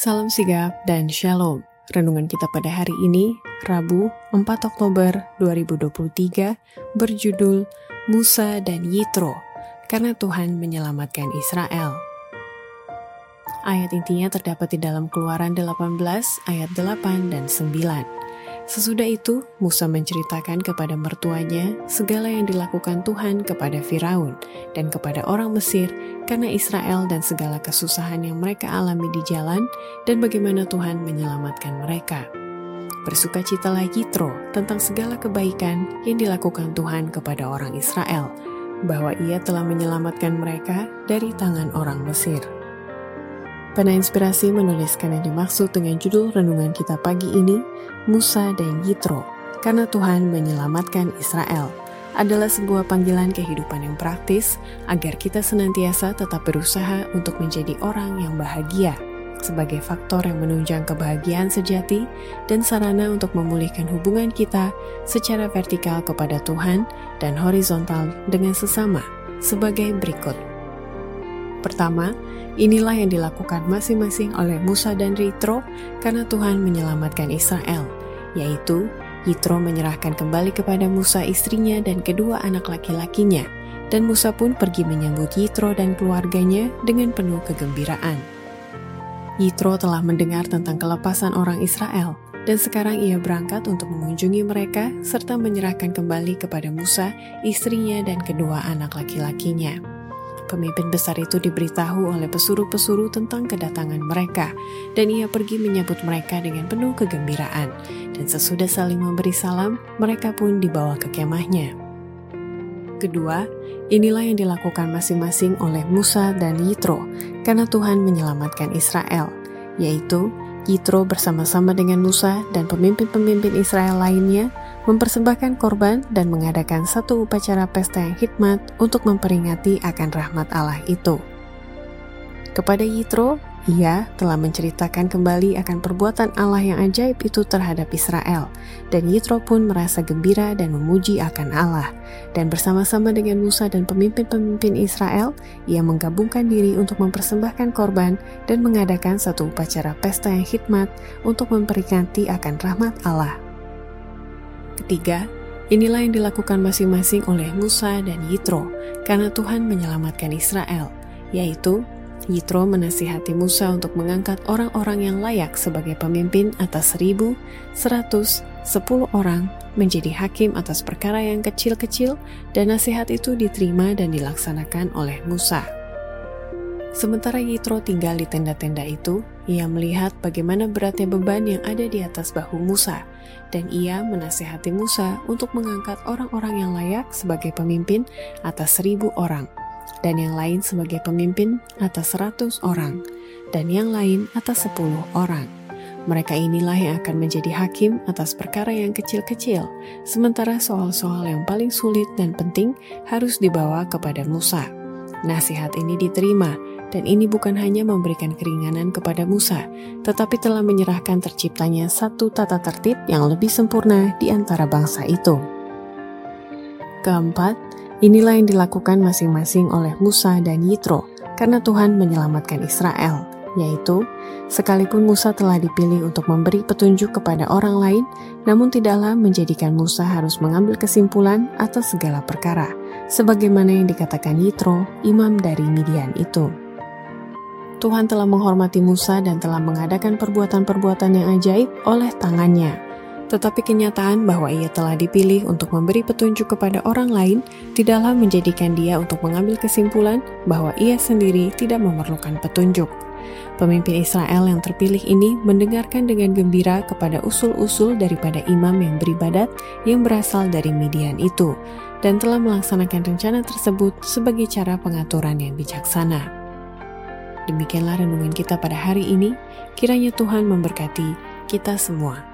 Salam sigap dan shalom. Renungan kita pada hari ini, Rabu 4 Oktober 2023, berjudul Musa dan Yitro, karena Tuhan menyelamatkan Israel. Ayat intinya terdapat di dalam keluaran 18 ayat 8 dan 9. Sesudah itu, Musa menceritakan kepada mertuanya segala yang dilakukan Tuhan kepada Firaun dan kepada orang Mesir karena Israel dan segala kesusahan yang mereka alami di jalan dan bagaimana Tuhan menyelamatkan mereka. Bersukacitalah Yitro tentang segala kebaikan yang dilakukan Tuhan kepada orang Israel, bahwa ia telah menyelamatkan mereka dari tangan orang Mesir. Pena Inspirasi menuliskan yang dimaksud dengan judul renungan kita pagi ini, Musa dan Yitro, karena Tuhan menyelamatkan Israel, adalah sebuah panggilan kehidupan yang praktis agar kita senantiasa tetap berusaha untuk menjadi orang yang bahagia, sebagai faktor yang menunjang kebahagiaan sejati dan sarana untuk memulihkan hubungan kita secara vertikal kepada Tuhan dan horizontal dengan sesama, sebagai berikut. Pertama, inilah yang dilakukan masing-masing oleh Musa dan Yitro karena Tuhan menyelamatkan Israel, yaitu Yitro menyerahkan kembali kepada Musa istrinya dan kedua anak laki-lakinya, dan Musa pun pergi menyambut Yitro dan keluarganya dengan penuh kegembiraan. Yitro telah mendengar tentang kelepasan orang Israel, dan sekarang ia berangkat untuk mengunjungi mereka serta menyerahkan kembali kepada Musa, istrinya, dan kedua anak laki-lakinya. Pemimpin besar itu diberitahu oleh pesuruh-pesuruh tentang kedatangan mereka, dan ia pergi menyambut mereka dengan penuh kegembiraan. Dan sesudah saling memberi salam, mereka pun dibawa ke kemahnya. Kedua, inilah yang dilakukan masing-masing oleh Musa dan Yitro, karena Tuhan menyelamatkan Israel, yaitu Yitro bersama-sama dengan Musa dan pemimpin-pemimpin Israel lainnya mempersembahkan korban dan mengadakan satu upacara pesta yang hikmat untuk memperingati akan rahmat Allah itu. Kepada Yitro, ia telah menceritakan kembali akan perbuatan Allah yang ajaib itu terhadap Israel, dan Yitro pun merasa gembira dan memuji akan Allah. Dan bersama-sama dengan Musa dan pemimpin-pemimpin Israel, ia menggabungkan diri untuk mempersembahkan korban dan mengadakan satu upacara pesta yang hikmat untuk memperingati akan rahmat Allah. Ketiga, inilah yang dilakukan masing-masing oleh Musa dan Yitro karena Tuhan menyelamatkan Israel, yaitu Yitro menasihati Musa untuk mengangkat orang-orang yang layak sebagai pemimpin atas seribu, seratus, sepuluh orang menjadi hakim atas perkara yang kecil-kecil dan nasihat itu diterima dan dilaksanakan oleh Musa. Sementara Yitro tinggal di tenda-tenda itu, ia melihat bagaimana beratnya beban yang ada di atas bahu Musa, dan ia menasihati Musa untuk mengangkat orang-orang yang layak sebagai pemimpin atas seribu orang, dan yang lain sebagai pemimpin atas seratus orang, dan yang lain atas sepuluh orang. Mereka inilah yang akan menjadi hakim atas perkara yang kecil-kecil, sementara soal-soal yang paling sulit dan penting harus dibawa kepada Musa. Nasihat ini diterima dan ini bukan hanya memberikan keringanan kepada Musa, tetapi telah menyerahkan terciptanya satu tata tertib yang lebih sempurna di antara bangsa itu. Keempat, inilah yang dilakukan masing-masing oleh Musa dan Yitro karena Tuhan menyelamatkan Israel, yaitu sekalipun Musa telah dipilih untuk memberi petunjuk kepada orang lain, namun tidaklah menjadikan Musa harus mengambil kesimpulan atas segala perkara, sebagaimana yang dikatakan Yitro, imam dari Midian itu. Tuhan telah menghormati Musa dan telah mengadakan perbuatan-perbuatan yang ajaib oleh tangannya. Tetapi kenyataan bahwa ia telah dipilih untuk memberi petunjuk kepada orang lain tidaklah menjadikan dia untuk mengambil kesimpulan bahwa ia sendiri tidak memerlukan petunjuk. Pemimpin Israel yang terpilih ini mendengarkan dengan gembira kepada usul-usul daripada imam yang beribadat yang berasal dari Midian itu, dan telah melaksanakan rencana tersebut sebagai cara pengaturan yang bijaksana. Demikianlah renungan kita pada hari ini. Kiranya Tuhan memberkati kita semua.